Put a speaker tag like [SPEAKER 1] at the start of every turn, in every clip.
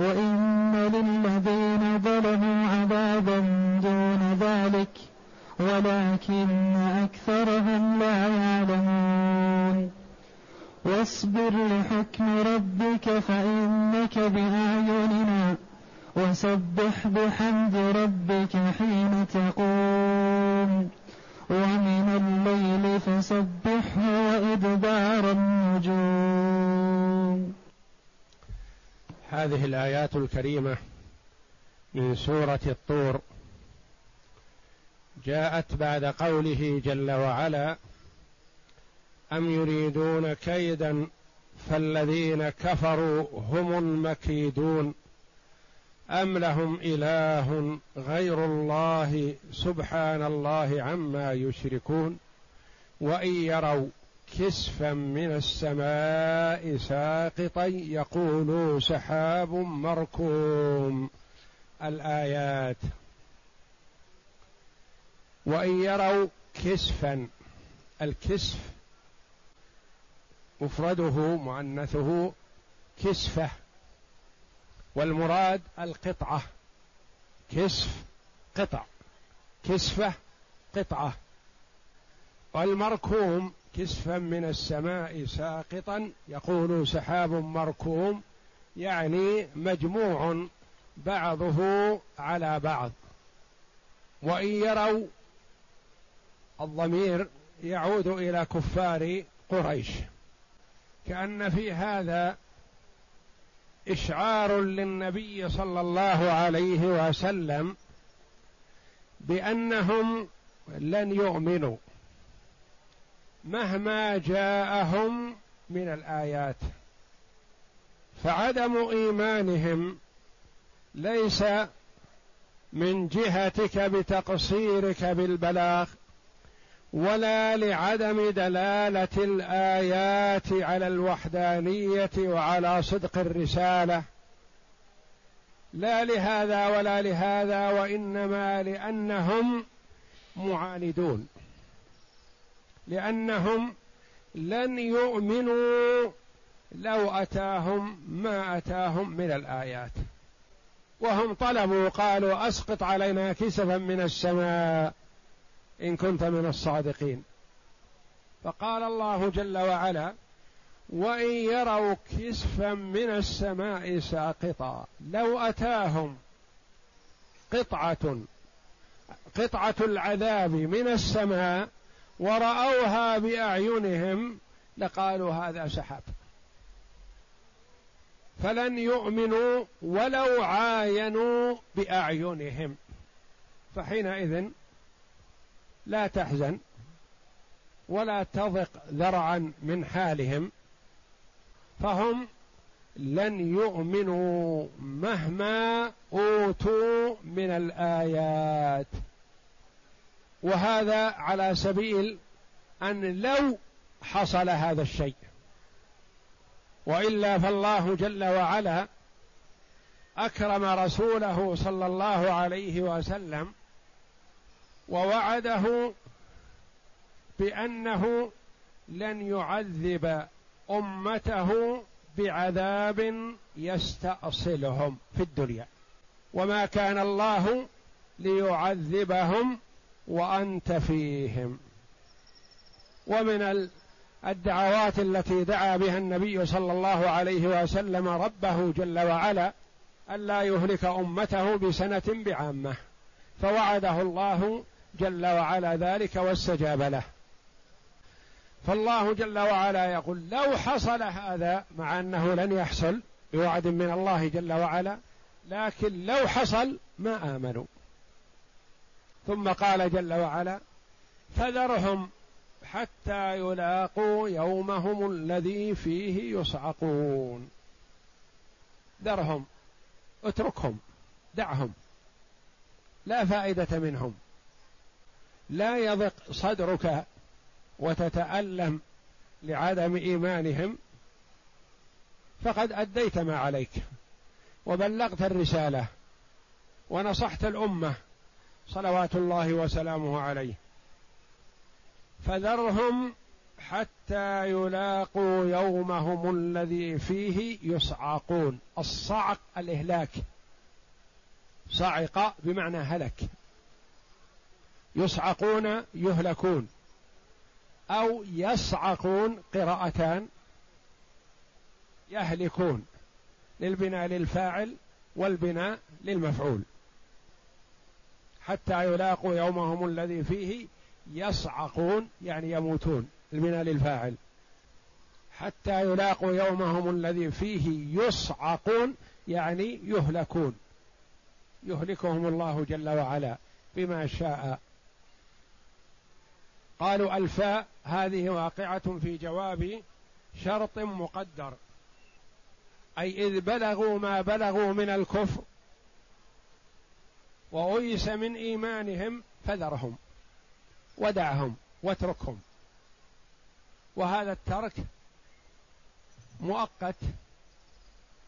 [SPEAKER 1] وإن للذين ظلموا عذابا دون ذلك ولكن أكثرهم لا يعلمون. واصبر لحكم ربك فإنك بأعيننا وسبح بحمد ربك حين تقوم.
[SPEAKER 2] الآيات الكريمة من سورة الطور. جاءت بعد قوله جل وعلا أم يريدون كيدا فالذين كفروا هم المكيدون أم لهم إله غير الله سبحان الله عما يشركون وإن يروا كسفا من السماء ساقطا يقول سحاب مركوم. الآيات. وإن يروا كسفا الكسف مفرده مؤنثه كسفة. والمراد القطعة. كسف قطع. كسفة قطعة. والمركوم كسفا من السماء ساقطا يقول سحاب مركوم يعني مجموع بعضه على بعض. وإن يروا الضمير يعود إلى كفار قريش. كأن في هذا إشعار للنبي صلى الله عليه وسلم بأنهم لن يؤمنوا. مهما جاءهم من الآيات فعدم إيمانهم ليس من جهتك بتقصيرك بالبلاغ ولا لعدم دلالة الآيات على الوحدانية وعلى صدق الرسالة. لا لهذا ولا لهذا وإنما لأنهم معاندون. لأنهم لن يؤمنوا لو أتاهم ما أتاهم من الآيات. وهم طلبوا قالوا أسقط علينا كسفا من السماء إن كنت من الصادقين. فقال الله جل وعلا وإن يروا كسفا من السماء ساقطا لو أتاهم قطعة قطعة العذاب من السماء ورأوها بأعينهم لقالوا هذا سحاب. فلن يؤمنوا ولو عاينوا بأعينهم. فحينئذ لا تحزن ولا تضق ذرعا من حالهم. فهم لن يؤمنوا مهما أوتوا من الآيات. وهذا على سبيل أن لو حصل هذا الشيء. وإلا فالله جل وعلا أكرم رسوله صلى الله عليه وسلم ووعده بأنه لن يعذب أمته بعذاب يستأصلهم في الدنيا. وما كان الله ليعذبهم وأنت فيهم. ومن الدعوات التي دعا بها النبي صلى الله عليه وسلم ربه جل وعلا الا يهلك أمته بسنة بعامة فوعده الله جل وعلا ذلك واستجاب له. فالله جل وعلا يقول لو حصل هذا مع أنه لن يحصل بوعد من الله جل وعلا لكن لو حصل ما آمنوا. ثم قال جل وعلا فذرهم حتى يلاقوا يومهم الذي فيه يصعقون. ذرهم اتركهم دعهم لا فائدة منهم لا يضق صدرك وتتألم لعدم إيمانهم فقد أديت ما عليك وبلغت الرسالة ونصحت الأمة صلوات الله وسلامه عليه. فذرهم حتى يلاقوا يومهم الذي فيه يصعقون. الصعق الإهلاك. صعق بمعنى هلك. يصعقون يهلكون. أو يصعقون قراءتان. يهلكون للبناء للفاعل والبناء للمفعول. حتى يلاقوا يومهم الذي فيه يصعقون يعني يموتون البناء للفاعل حتى يلاقوا يومهم الذي فيه يصعقون يعني يهلكون. يهلكهم الله جل وعلا بما شاء. قالوا الفاء هذه واقعة في جواب شرط مقدر. أي إذ بلغوا ما بلغوا من الكفر وأيس من إيمانهم فذرهم ودعهم واتركهم. وهذا الترك مؤقت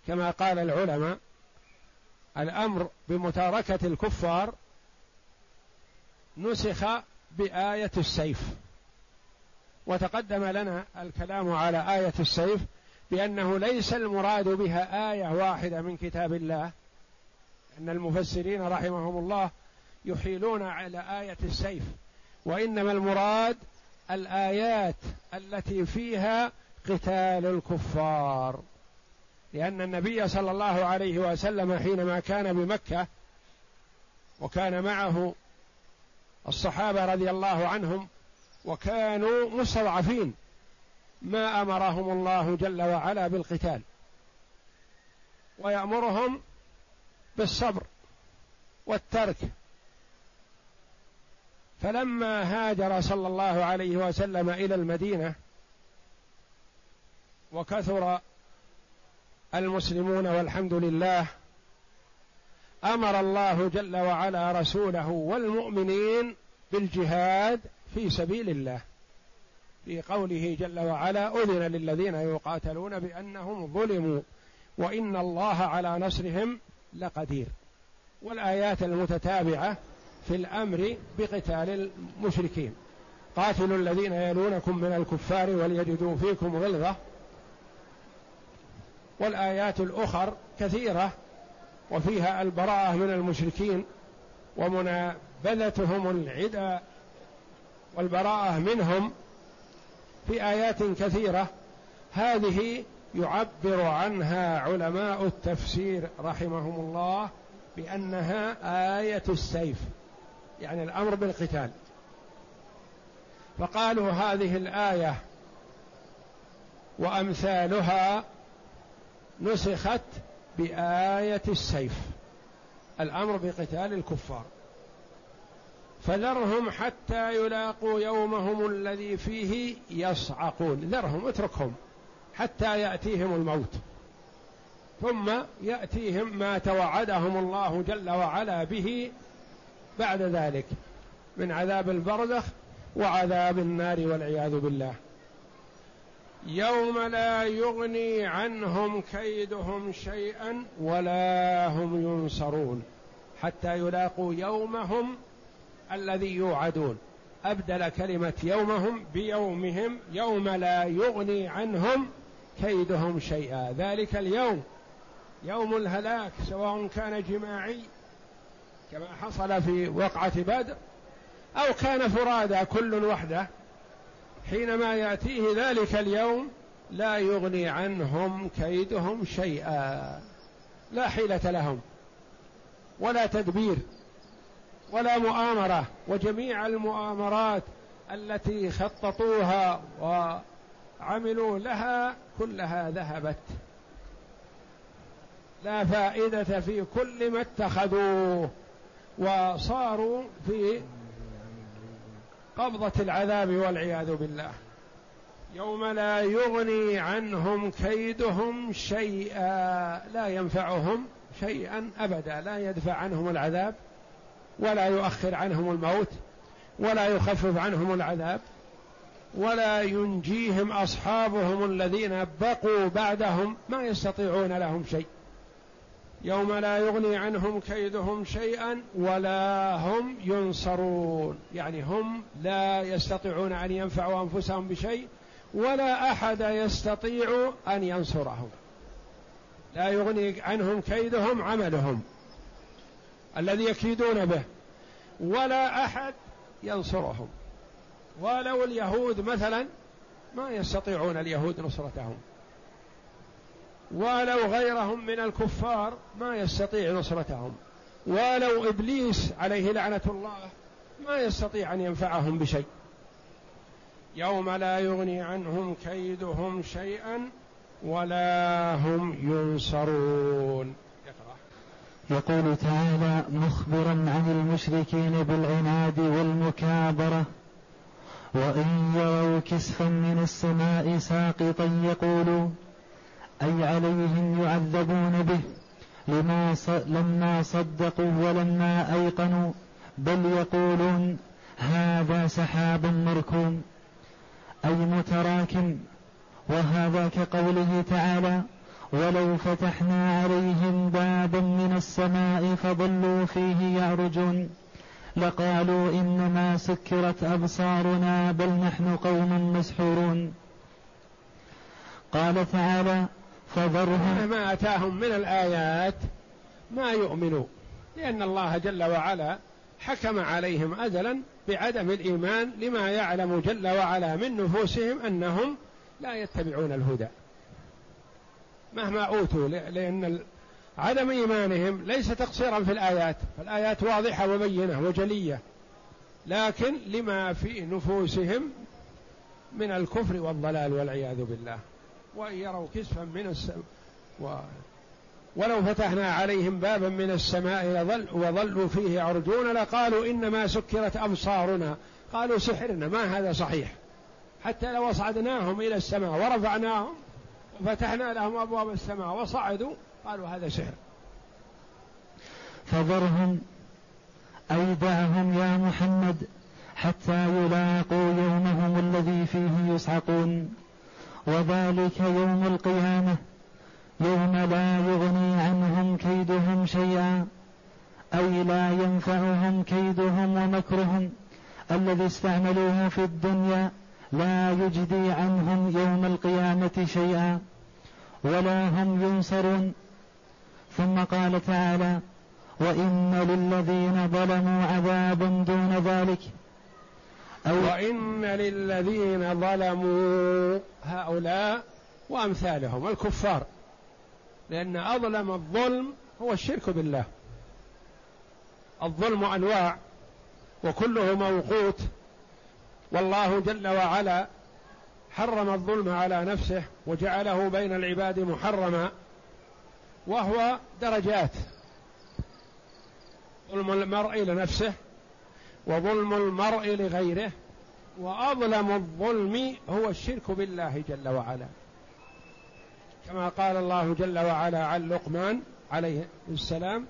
[SPEAKER 2] كما قال العلماء الأمر بمتاركة الكفار نسخ بآية السيف. وتقدم لنا الكلام على آية السيف بأنه ليس المراد بها آية واحدة من كتاب الله أن المفسرين رحمهم الله يحيلون على آية السيف وإنما المراد الآيات التي فيها قتال الكفار. لأن النبي صلى الله عليه وسلم حينما كان بمكة وكان معه الصحابة رضي الله عنهم وكانوا مستضعفين ما أمرهم الله جل وعلا بالقتال. ويأمرهم بالصبر والترك. فلما هاجر صلى الله عليه وسلم إلى المدينة وكثر المسلمون والحمد لله أمر الله جل وعلا رسوله والمؤمنين بالجهاد في سبيل الله. في قوله جل وعلا أذن للذين يقاتلون بأنهم ظلموا وإن الله على نصرهم لقدير. والآيات المتتابعة في الأمر بقتال المشركين. قاتلوا الذين يلونكم من الكفار وليجدوا فيكم غلظة. والآيات الأخر كثيرة وفيها البراءة من المشركين ومنابذتهم العدا والبراءة منهم في آيات كثيرة. هذه يعبر عنها علماء التفسير رحمهم الله بأنها آية السيف يعني الأمر بالقتال. فقالوا هذه الآية وأمثالها نسخت بآية السيف الأمر بقتال الكفار. فذرهم حتى يلاقوا يومهم الذي فيه يصعقون. ذرهم اتركهم. حتى يأتيهم الموت. ثم يأتيهم ما توعدهم الله جل وعلا به بعد ذلك من عذاب البرزخ وعذاب النار والعياذ بالله. يوم لا يغني عنهم كيدهم شيئا ولا هم ينصرون حتى يلاقوا يومهم الذي يوعدون. أبدل كلمة يومهم بيومهم يوم لا يغني عنهم كيدهم شيئا. ذلك اليوم يوم الهلاك سواء كان جماعي كما حصل في وقعة بدر أو كان فرادى كل وحده. حينما يأتيه ذلك اليوم لا يغني عنهم كيدهم شيئا. لا حيلة لهم ولا تدبير ولا مؤامرة. وجميع المؤامرات التي خططوها وعملوا لها كلها ذهبت. لا فائدة في كل ما اتخذوه وصاروا في قبضة العذاب والعياذ بالله. يوم لا يغني عنهم كيدهم شيئا لا ينفعهم شيئا أبدا. لا يدفع عنهم العذاب ولا يؤخر عنهم الموت ولا يخفف عنهم العذاب. ولا ينجيهم أصحابهم الذين بقوا بعدهم ما يستطيعون لهم شيء. يوم لا يغني عنهم كيدهم شيئا ولا هم ينصرون. يعني هم لا يستطيعون أن ينفعوا أنفسهم بشيء ولا أحد يستطيع أن ينصرهم. لا يغني عنهم كيدهم عملهم الذي يكيدون به ولا أحد ينصرهم. ولو اليهود مثلا ما يستطيعون اليهود نصرتهم. ولو غيرهم من الكفار ما يستطيع نصرتهم. ولو إبليس عليه لعنة الله ما يستطيع أن ينفعهم بشيء. يوم لا يغني عنهم كيدهم شيئا ولا هم ينصرون.
[SPEAKER 1] يقول تعالى مخبرا عن المشركين بالعناد والمكابرة. وان يروا كسفا من السماء ساقطا يقولوا اي عليهم يعذبون به؟ لما لما صدقوا ولما ايقنوا بل يقولون هذا سحاب مركوم اي متراكم وهذا كقوله تعالى ولو فتحنا عليهم بابا من السماء فظلوا فيه يعرجون. لقالوا إنما سكرت أبصارنا بل نحن قوم مسحورون. قال تعالى فذرهم.
[SPEAKER 2] ما أتاهم من الآيات ما يؤمنوا لأن الله جل وعلا حكم عليهم ازلا بعدم الإيمان لما يعلم جل وعلا من نفوسهم أنهم لا يتبعون الهدى. مهما أوتوا لأن عدم إيمانهم ليس تقصيرا في الآيات فالآيات واضحة وبينة وجلية لكن لما في نفوسهم من الكفر والضلال والعياذ بالله. وإن يروا كسفا من السماء و ولو فتحنا عليهم بابا من السماء لظل وظلوا فيه يعرجون لقالوا إنما سكرت أبصارنا. قالوا سحرنا ما هذا صحيح؟ حتى لو اصعدناهم إلى السماء ورفعناهم وفتحنا لهم أبواب السماء وصعدوا قالوا هذا سحر
[SPEAKER 1] فذرهم اي دعهم يا محمد حتى يلاقوا يومهم الذي فيه يصعقون وذلك يوم القيامة يوم لا يغني عنهم كيدهم شيئا أي لا ينفعهم كيدهم ومكرهم الذي استعملوه في الدنيا لا يجدي عنهم يوم القيامة شيئا ولا هم ينصرون. ثم قال تعالى وان للذين ظلموا عذابا دون ذلك.
[SPEAKER 2] أو وإن للذين ظلموا هؤلاء وأمثالهم الكفار. لأن أظلم الظلم هو الشرك بالله. الظلم أنواع وكله موقوت. والله جل وعلا حرم الظلم على نفسه وجعله بين العباد محرما. وهو درجات. ظلم المرء لنفسه وظلم المرء لغيره وأظلم الظلم هو الشرك بالله جل وعلا. كما قال الله جل وعلا عن لقمان عليه السلام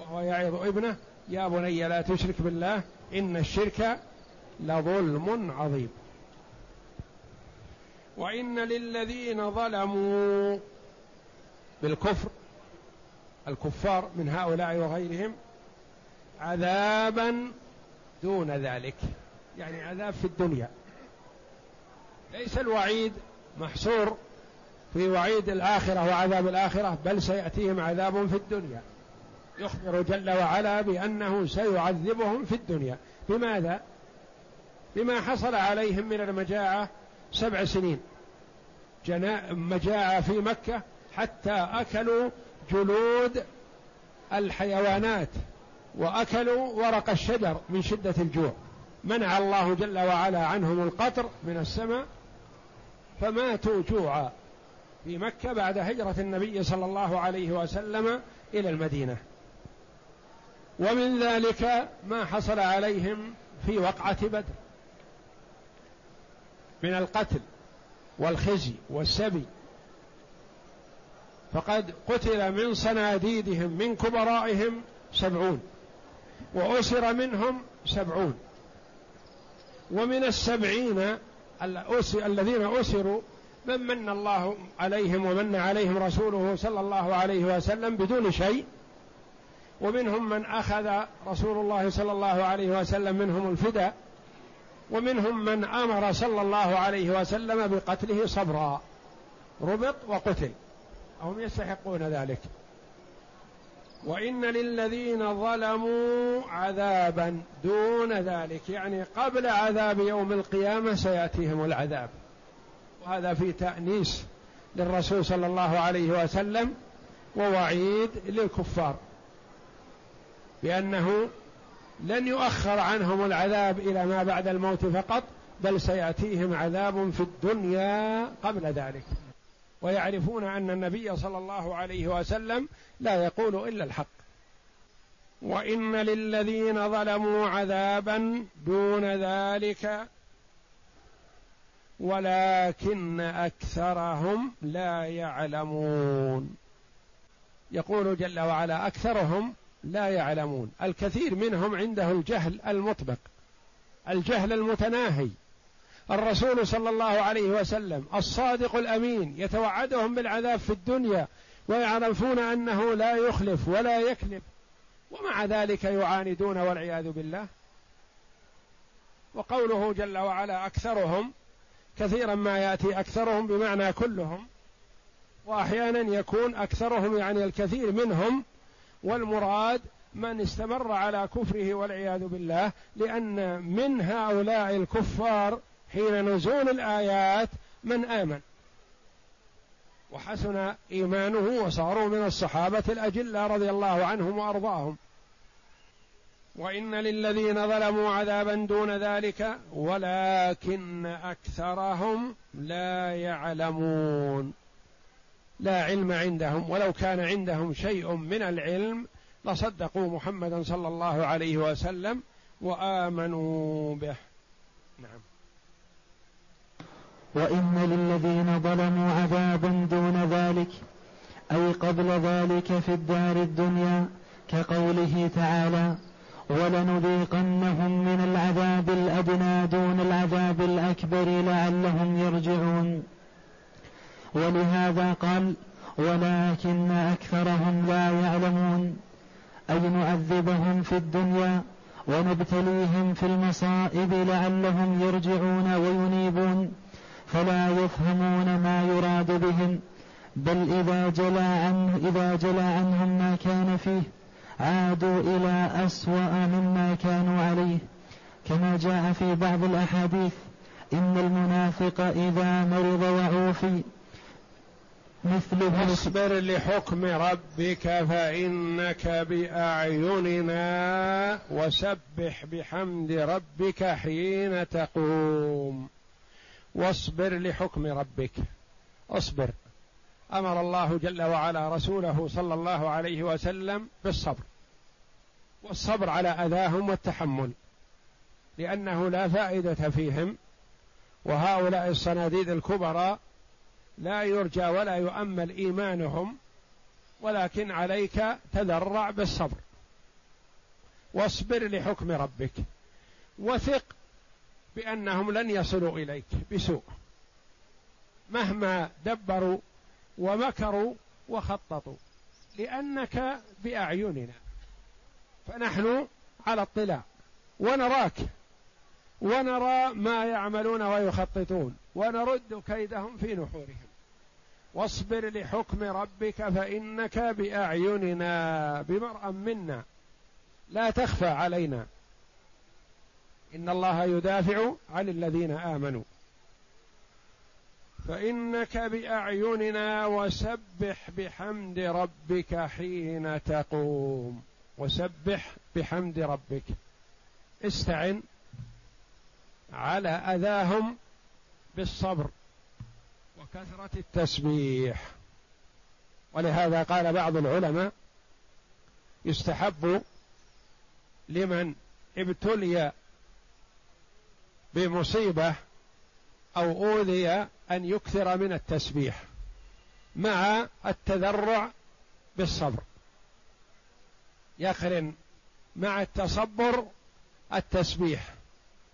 [SPEAKER 2] وهو يعظ ابنه يا بني لا تشرك بالله إن الشرك لظلم عظيم. وإن للذين ظلموا بالكفر الكفار من هؤلاء وغيرهم عذابا دون ذلك. يعني عذاب في الدنيا. ليس الوعيد محصور في وعيد الآخرة وعذاب الآخرة بل سيأتيهم عذاب في الدنيا. يخبر جل وعلا بأنه سيعذبهم في الدنيا. بماذا؟ بما حصل عليهم من المجاعة سبع سنين. مجاعة في مكة حتى أكلوا جلود الحيوانات وأكلوا ورق الشجر من شدة الجوع. منع الله جل وعلا عنهم القطر من السماء فماتوا جوعا في مكة بعد هجرة النبي صلى الله عليه وسلم إلى المدينة. ومن ذلك ما حصل عليهم في وقعة بدر من القتل والخزي والسبي فقد قتل من صناديدهم من كبرائهم سبعون وأسر منهم سبعون. ومن السبعين الذين أسروا من من الله عليهم ومن عليهم رسوله صلى الله عليه وسلم بدون شيء. ومنهم من أخذ رسول الله صلى الله عليه وسلم منهم الفداء. ومنهم من أمر صلى الله عليه وسلم بقتله صبرا. ربط وقتل. هم يستحقون ذلك. وإن للذين ظلموا عذابا دون ذلك يعني قبل عذاب يوم القيامة سيأتيهم العذاب. وهذا في تأنيس للرسول صلى الله عليه وسلم ووعيد للكفار بأنه لن يؤخر عنهم العذاب إلى ما بعد الموت فقط بل سيأتيهم عذاب في الدنيا قبل ذلك. ويعرفون أن النبي صلى الله عليه وسلم لا يقول إلا الحق. وإن للذين ظلموا عذابا دون ذلك ولكن أكثرهم لا يعلمون. يقول جل وعلا أكثرهم لا يعلمون. الكثير منهم عنده الجهل المطبق الجهل المتناهي. الرسول صلى الله عليه وسلم الصادق الأمين يتوعدهم بالعذاب في الدنيا ويعرفون أنه لا يخلف ولا يكذب. ومع ذلك يعاندون والعياذ بالله. وقوله جل وعلا أكثرهم كثيرا ما يأتي أكثرهم بمعنى كلهم. واحيانا يكون أكثرهم يعني الكثير منهم والمراد من استمر على كفره والعياذ بالله لأن من هؤلاء الكفار حين نزول الآيات من آمن. وحسن إيمانه وصاروا من الصحابة الاجله رضي الله عنهم وأرضاهم. وإن للذين ظلموا عذابا دون ذلك ولكن أكثرهم لا يعلمون. لا علم عندهم ولو كان عندهم شيء من العلم لصدقوا محمدا صلى الله عليه وسلم وآمنوا به. نعم.
[SPEAKER 1] وإن للذين ظلموا عذابا دون ذلك أي قبل ذلك في الدار الدنيا كقوله تعالى ولنذيقنهم من العذاب الأدنى دون العذاب الأكبر لعلهم يرجعون. ولهذا قال ولكن أكثرهم لا يعلمون. أي نعذبهم في الدنيا ونبتليهم في المصائب لعلهم يرجعون وينيبون. فلا يفهمون ما يراد بهم بل إذا جلى عنه إذا جلى عنهم ما كان فيه عادوا إلى أسوأ مما كانوا عليه. كما جاء في بعض الأحاديث إن المنافق إذا مرض وعوفي.
[SPEAKER 2] مثله اصبر لحكم ربك فإنك بأعيننا وسبح بحمد ربك حين تقوم. واصبر لحكم ربك. اصبر. أمر الله جل وعلا رسوله صلى الله عليه وسلم بالصبر. والصبر على أذاهم والتحمل. لأنه لا فائدة فيهم. وهؤلاء الصناديد الكبرى لا يرجى ولا يؤمل إيمانهم. ولكن عليك تذرع بالصبر. واصبر لحكم ربك. وثق بأنهم لن يصلوا إليك بسوء. مهما دبروا ومكروا وخططوا لأنك بأعيننا. فنحن على اطلاع. ونراك. ونرى ما يعملون ويخططون. ونرد كيدهم في نحورهم. واصبر لحكم ربك فإنك بأعيننا بمرأ منا. لا تخفى علينا. إن الله يدافع عن الذين آمنوا. فإنك بأعيننا وسبح بحمد ربك حين تقوم. وسبح بحمد ربك. استعن على أذاهم بالصبر وكثرة التسبيح. ولهذا قال بعض العلماء يستحب لمن ابتلي بمصيبة أو أوذي أن يكثر من التسبيح مع التذرع بالصبر. يقرن مع التصبر التسبيح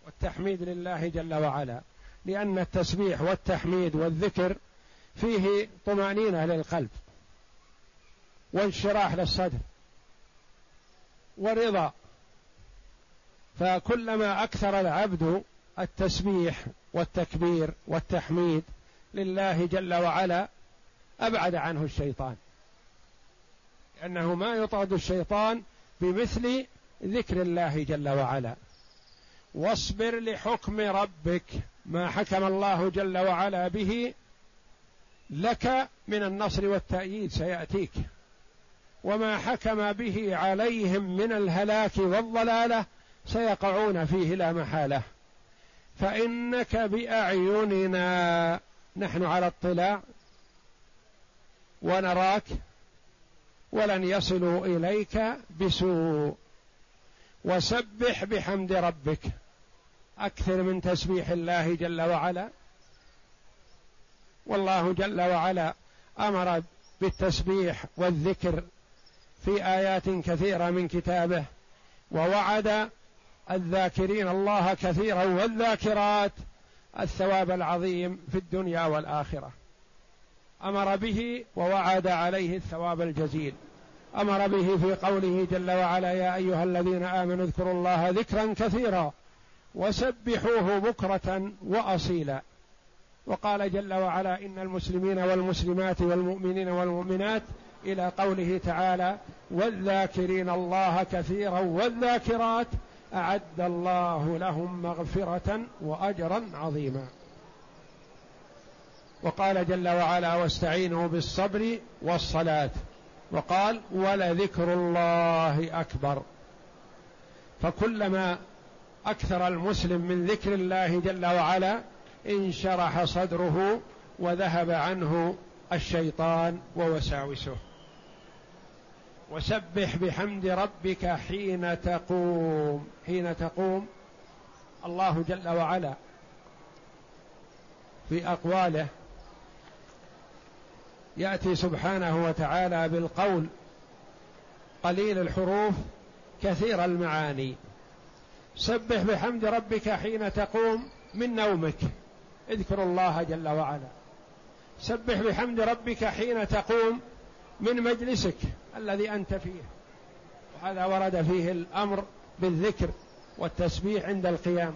[SPEAKER 2] والتحميد لله جل وعلا لأن التسبيح والتحميد والذكر فيه طمأنينة للقلب وانشراح للصدر ورضا. فكلما أكثر العبد التسبيح والتكبير والتحميد لله جل وعلا أبعد عنه الشيطان. لأنه ما يطرد الشيطان بمثل ذكر الله جل وعلا. واصبر لحكم ربك ما حكم الله جل وعلا به لك من النصر والتأييد سيأتيك. وما حكم به عليهم من الهلاك والضلالة سيقعون فيه لا محالة. فإنك بأعيننا. نحن على اطلاع. ونراك. ولن يصلوا إليك بسوء. وسبح بحمد ربك. أكثر من تسبيح الله جل وعلا. والله جل وعلا أمر بالتسبيح والذكر في آيات كثيرة من كتابه. ووعد الذاكرين الله كثيرا والذاكرات الثواب العظيم في الدنيا والآخرة. أمر به ووعد عليه الثواب الجزيل. أمر به في قوله جل وعلا يا أيها الذين آمنوا اذكروا الله ذكرا كثيرا وسبحوه بكرة وأصيلا. وقال جل وعلا إن المسلمين والمسلمات والمؤمنين والمؤمنات إلى قوله تعالى والذاكرين الله كثيرا والذاكرات أعد الله لهم مغفرة وأجرا عظيما. وقال جل وعلا واستعينوا بالصبر والصلاة. وقال ولذكر الله أكبر. فكلما أكثر المسلم من ذكر الله جل وعلا انشرح صدره وذهب عنه الشيطان ووساوسه. وسبح بحمد ربك حين تقوم. حين تقوم. الله جل وعلا في أقواله يأتي سبحانه وتعالى بالقول قليل الحروف كثير المعاني. سبح بحمد ربك حين تقوم من نومك. اذكر الله جل وعلا. سبح بحمد ربك حين تقوم من مجلسك. الذي أنت فيه. وهذا ورد فيه الأمر بالذكر والتسبيح عند القيام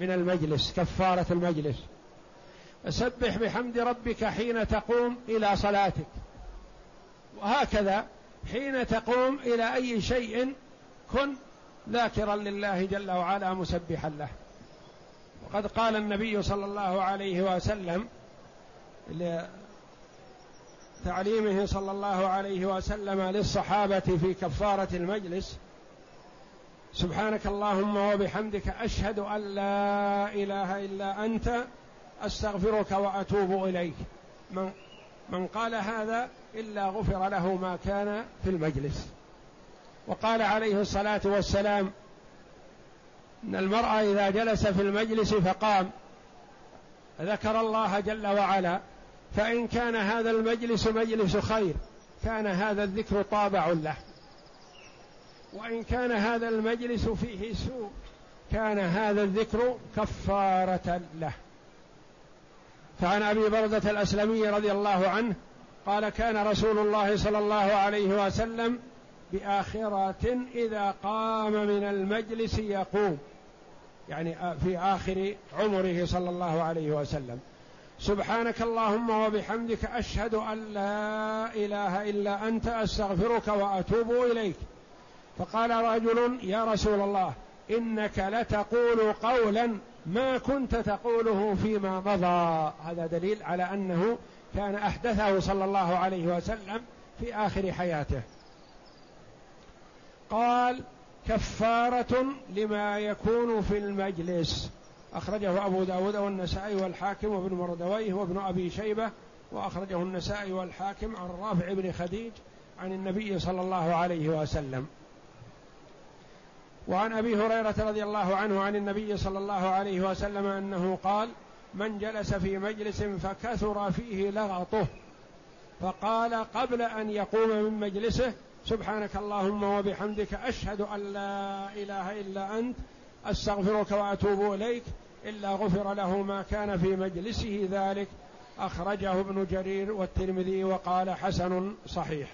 [SPEAKER 2] من المجلس كفارة المجلس. فسبح بحمد ربك حين تقوم إلى صلاتك. وهكذا حين تقوم إلى أي شيء كن ذاكرا لله جل وعلا مسبحا له. وقد قال النبي صلى الله عليه وسلم تعليمه صلى الله عليه وسلم للصحابة في كفارة المجلس. سبحانك اللهم وبحمدك أشهد أن لا إله إلا أنت أستغفرك وأتوب إليك. من, من قال هذا إلا غفر له ما كان في المجلس. وقال عليه الصلاة والسلام إن المرأة إذا جلس في المجلس فقام. ذكر الله جل وعلا فإن كان هذا المجلس مجلس خير. كان هذا الذكر طابع له. وإن كان هذا المجلس فيه سوء كان هذا الذكر كفارة له. فعن أبي بردة الأسلمي رضي الله عنه قال كان رسول الله صلى الله عليه وسلم بآخرة إذا قام من المجلس يقوم. يعني في آخر عمره صلى الله عليه وسلم. سبحانك اللهم وبحمدك أشهد أن لا إله إلا أنت أستغفرك وأتوب إليك. فقال رجل يا رسول الله إنك لتقول قولا ما كنت تقوله فيما مضى. هذا دليل على أنه كان أحدثه صلى الله عليه وسلم في آخر حياته. قال كفارة لما يكون في المجلس. أخرجه أبو داود والنسائي والحاكم وابن مردويه وابن أبي شيبة وأخرجه النسائي والحاكم عن رافع بن خديج عن النبي صلى الله عليه وسلم. وعن أبي هريرة رضي الله عنه عن النبي صلى الله عليه وسلم أنه قال من جلس في مجلس فكثر فيه لغطه فقال قبل أن يقوم من مجلسه سبحانك اللهم وبحمدك أشهد أن لا إله إلا أنت أستغفرك وأتوب إليك إلا غفر له ما كان في مجلسه ذلك. أخرجه ابن جرير والترمذي وقال حسن صحيح.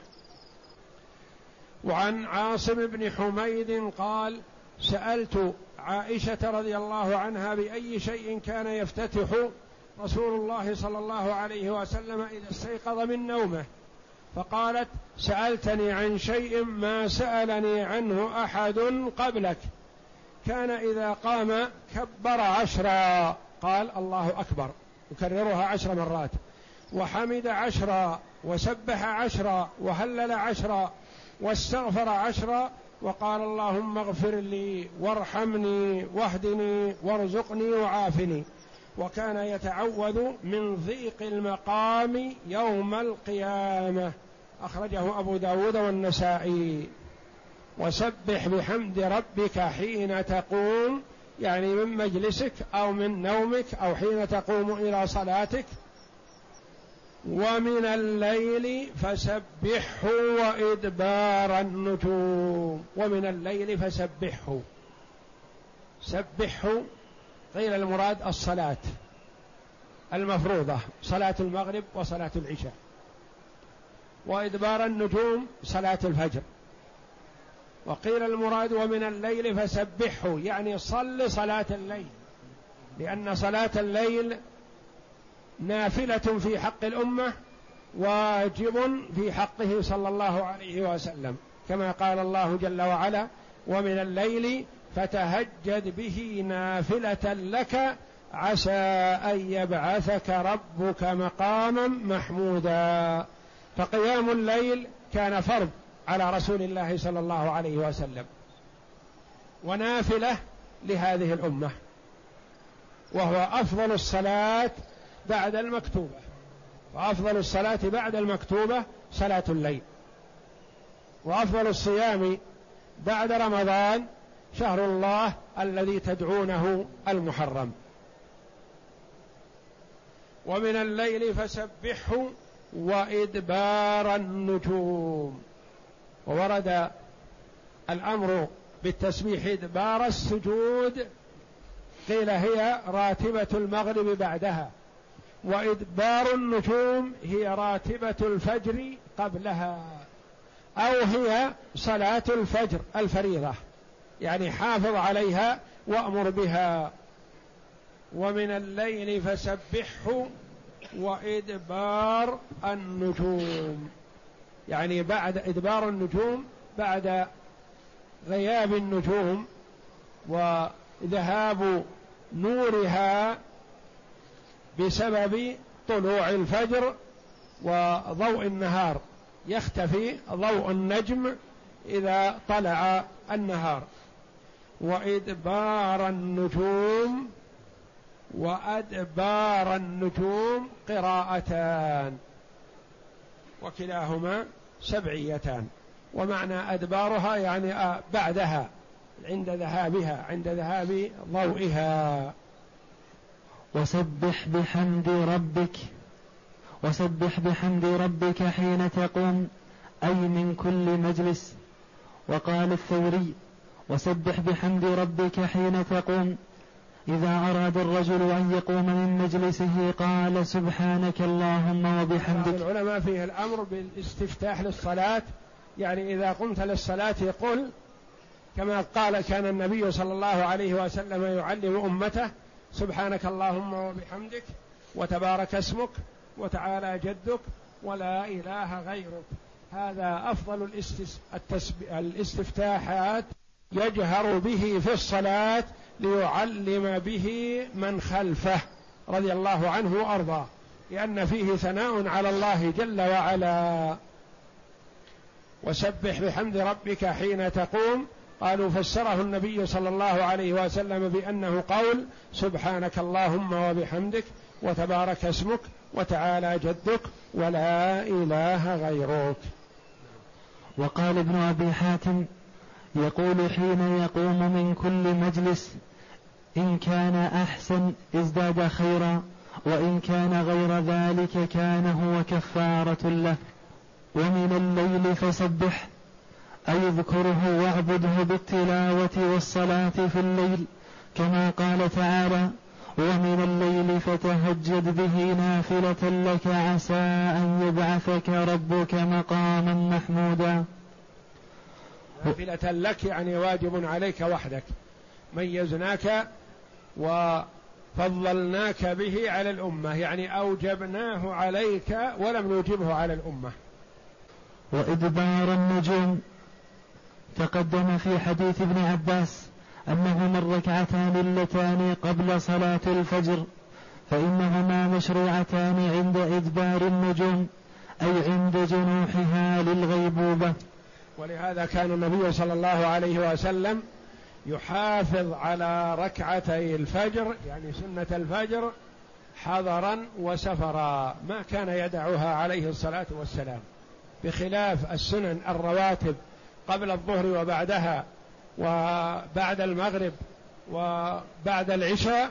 [SPEAKER 2] وعن عاصم بن حميد قال سألت عائشة رضي الله عنها بأي شيء كان يفتتح رسول الله صلى الله عليه وسلم إذا استيقظ من نومه. فقالت سألتني عن شيء ما سألني عنه أحد قبلك. كان إذا قام كبر عشرا. قال الله أكبر. يكررها عشر مرات. وحمد عشرا وسبح عشرا وهلل عشرا واستغفر عشرا وقال اللهم اغفر لي وارحمني واهدني وارزقني وعافني. وكان يتعوذ من ضيق المقام يوم القيامة. أخرجه أبو داود والنسائي. وسبح بحمد ربك حين تقوم يعني من مجلسك أو من نومك أو حين تقوم إلى صلاتك. ومن الليل فسبحه وإدبار النجوم. ومن الليل فسبحه. سبحه قيل المراد الصلاة المفروضة صلاة المغرب وصلاة العشاء. وإدبار النجوم صلاة الفجر. وقيل المراد ومن الليل فسبحه يعني صل صلاة الليل. لأن صلاة الليل نافلة في حق الأمة واجب في حقه صلى الله عليه وسلم. كما قال الله جل وعلا ومن الليل فتهجد به نافلة لك عسى أن يبعثك ربك مقاما محمودا. فقيام الليل كان فرض. على رسول الله صلى الله عليه وسلم. ونافلة لهذه الأمة. وهو أفضل الصلاة بعد المكتوبة. وأفضل الصلاة بعد المكتوبة صلاة الليل. وأفضل الصيام بعد رمضان شهر الله الذي تدعونه المحرم. ومن الليل فسبحه وإدبار النجوم. وورد الأمر بالتسبيح إدبار السجود قيل هي راتبة المغرب بعدها وإدبار النجوم هي راتبة الفجر قبلها أو هي صلاة الفجر الفريضة يعني حافظ عليها وأمر بها. ومن الليل فسبحه وإدبار النجوم. يعني بعد إدبار النجوم بعد غياب النجوم وذهاب نورها بسبب طلوع الفجر وضوء النهار. يختفي ضوء النجم إذا طلع النهار. وإدبار النجوم وأدبار النجوم قراءتان. وكلاهما سبعيتان. ومعنى أدبارها يعني بعدها عند ذهابها عند ذهاب ضوئها.
[SPEAKER 1] وسبح بحمد ربك وسبح بحمد ربك حين تقوم أي من كل مجلس. وقال الثوري وسبح بحمد ربك حين تقوم إذا أراد الرجل أن يقوم من مجلسه قال سبحانك اللهم وبحمدك.
[SPEAKER 2] العلماء فيه الأمر بالاستفتاح للصلاة. يعني إذا قمت للصلاة قل كما قال كان النبي صلى الله عليه وسلم يعلم أمته سبحانك اللهم وبحمدك وتبارك اسمك وتعالى جدك ولا إله غيرك. هذا أفضل الاستفتاحات يجهر به في الصلاة ليعلم به من خلفه رضي الله عنه وأرضاه لأن فيه ثناء على الله جل وعلا. وسبح بحمد ربك حين تقوم. قالوا فسره النبي صلى الله عليه وسلم بأنه قول سبحانك اللهم وبحمدك وتبارك اسمك وتعالى جدك ولا إله غيرك.
[SPEAKER 1] وقال ابن أبي حاتم يقول حين يقوم من كل مجلس إن كان أحسن ازداد خيرا وإن كان غير ذلك كان هو كفارة له. ومن الليل فسبح أي اذكره واعبده بالتلاوة والصلاة في الليل كما قال تعالى ومن الليل فتهجد به نافلة لك عسى أن يبعثك ربك مقاما محمودا.
[SPEAKER 2] نافلة لك يعني واجب عليك وحدك. ميزناك وفضلناك به على الأمة يعني أوجبناه عليك ولم نوجبه على الأمة.
[SPEAKER 1] وإدبار النجوم تقدم في حديث ابن عباس أنهما الركعتان اللتان قبل صلاة الفجر فإنهما مشروعتان عند إدبار النجوم أي عند جنوحها للغيبوبة.
[SPEAKER 2] ولهذا كان النبي صلى الله عليه وسلم يحافظ على ركعتي الفجر يعني سنة الفجر حضرا وسفرا ما كان يدعها عليه الصلاة والسلام. بخلاف السنن الرواتب قبل الظهر وبعدها وبعد المغرب وبعد العشاء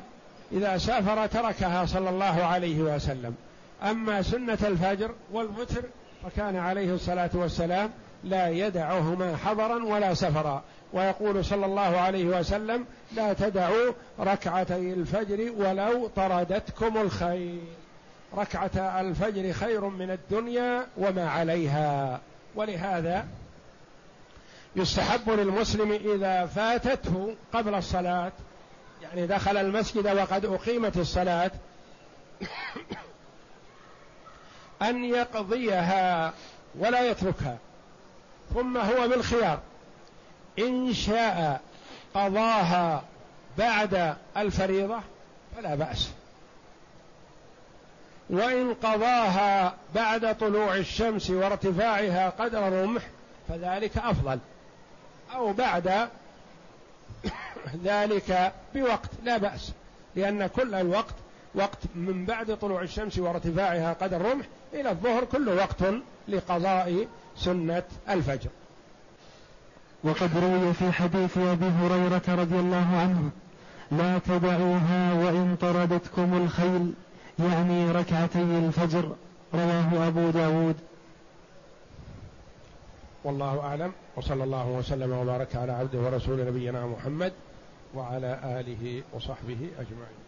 [SPEAKER 2] إذا سافر تركها صلى الله عليه وسلم. أما سنة الفجر والوتر فكان عليه الصلاة والسلام لا يدعهما حضرا ولا سفرا. ويقول صلى الله عليه وسلم لا تدعوا ركعتي الفجر ولو طردتكم الخير. ركعة الفجر خير من الدنيا وما عليها. ولهذا يستحب للمسلم إذا فاتته قبل الصلاة يعني دخل المسجد وقد أقيمت الصلاة أن يقضيها ولا يتركها ثم هو بالخيار. إن شاء قضاها بعد الفريضة فلا بأس. وإن قضاها بعد طلوع الشمس وارتفاعها قدر رمح فذلك أفضل. أو بعد ذلك بوقت لا بأس لأن كل الوقت وقت من بعد طلوع الشمس وارتفاعها قدر رمح إلى الظهر كل وقت لقضاء سنة الفجر.
[SPEAKER 1] وقد روي في حديث أبي هريرة رضي الله عنه لا تدعوها وإن طردتكم الخيل يعني ركعتي الفجر. رواه أبو داود.
[SPEAKER 2] والله أعلم وصلى الله وسلم وبارك على عبده ورسول نبينا محمد وعلى آله وصحبه أجمعين.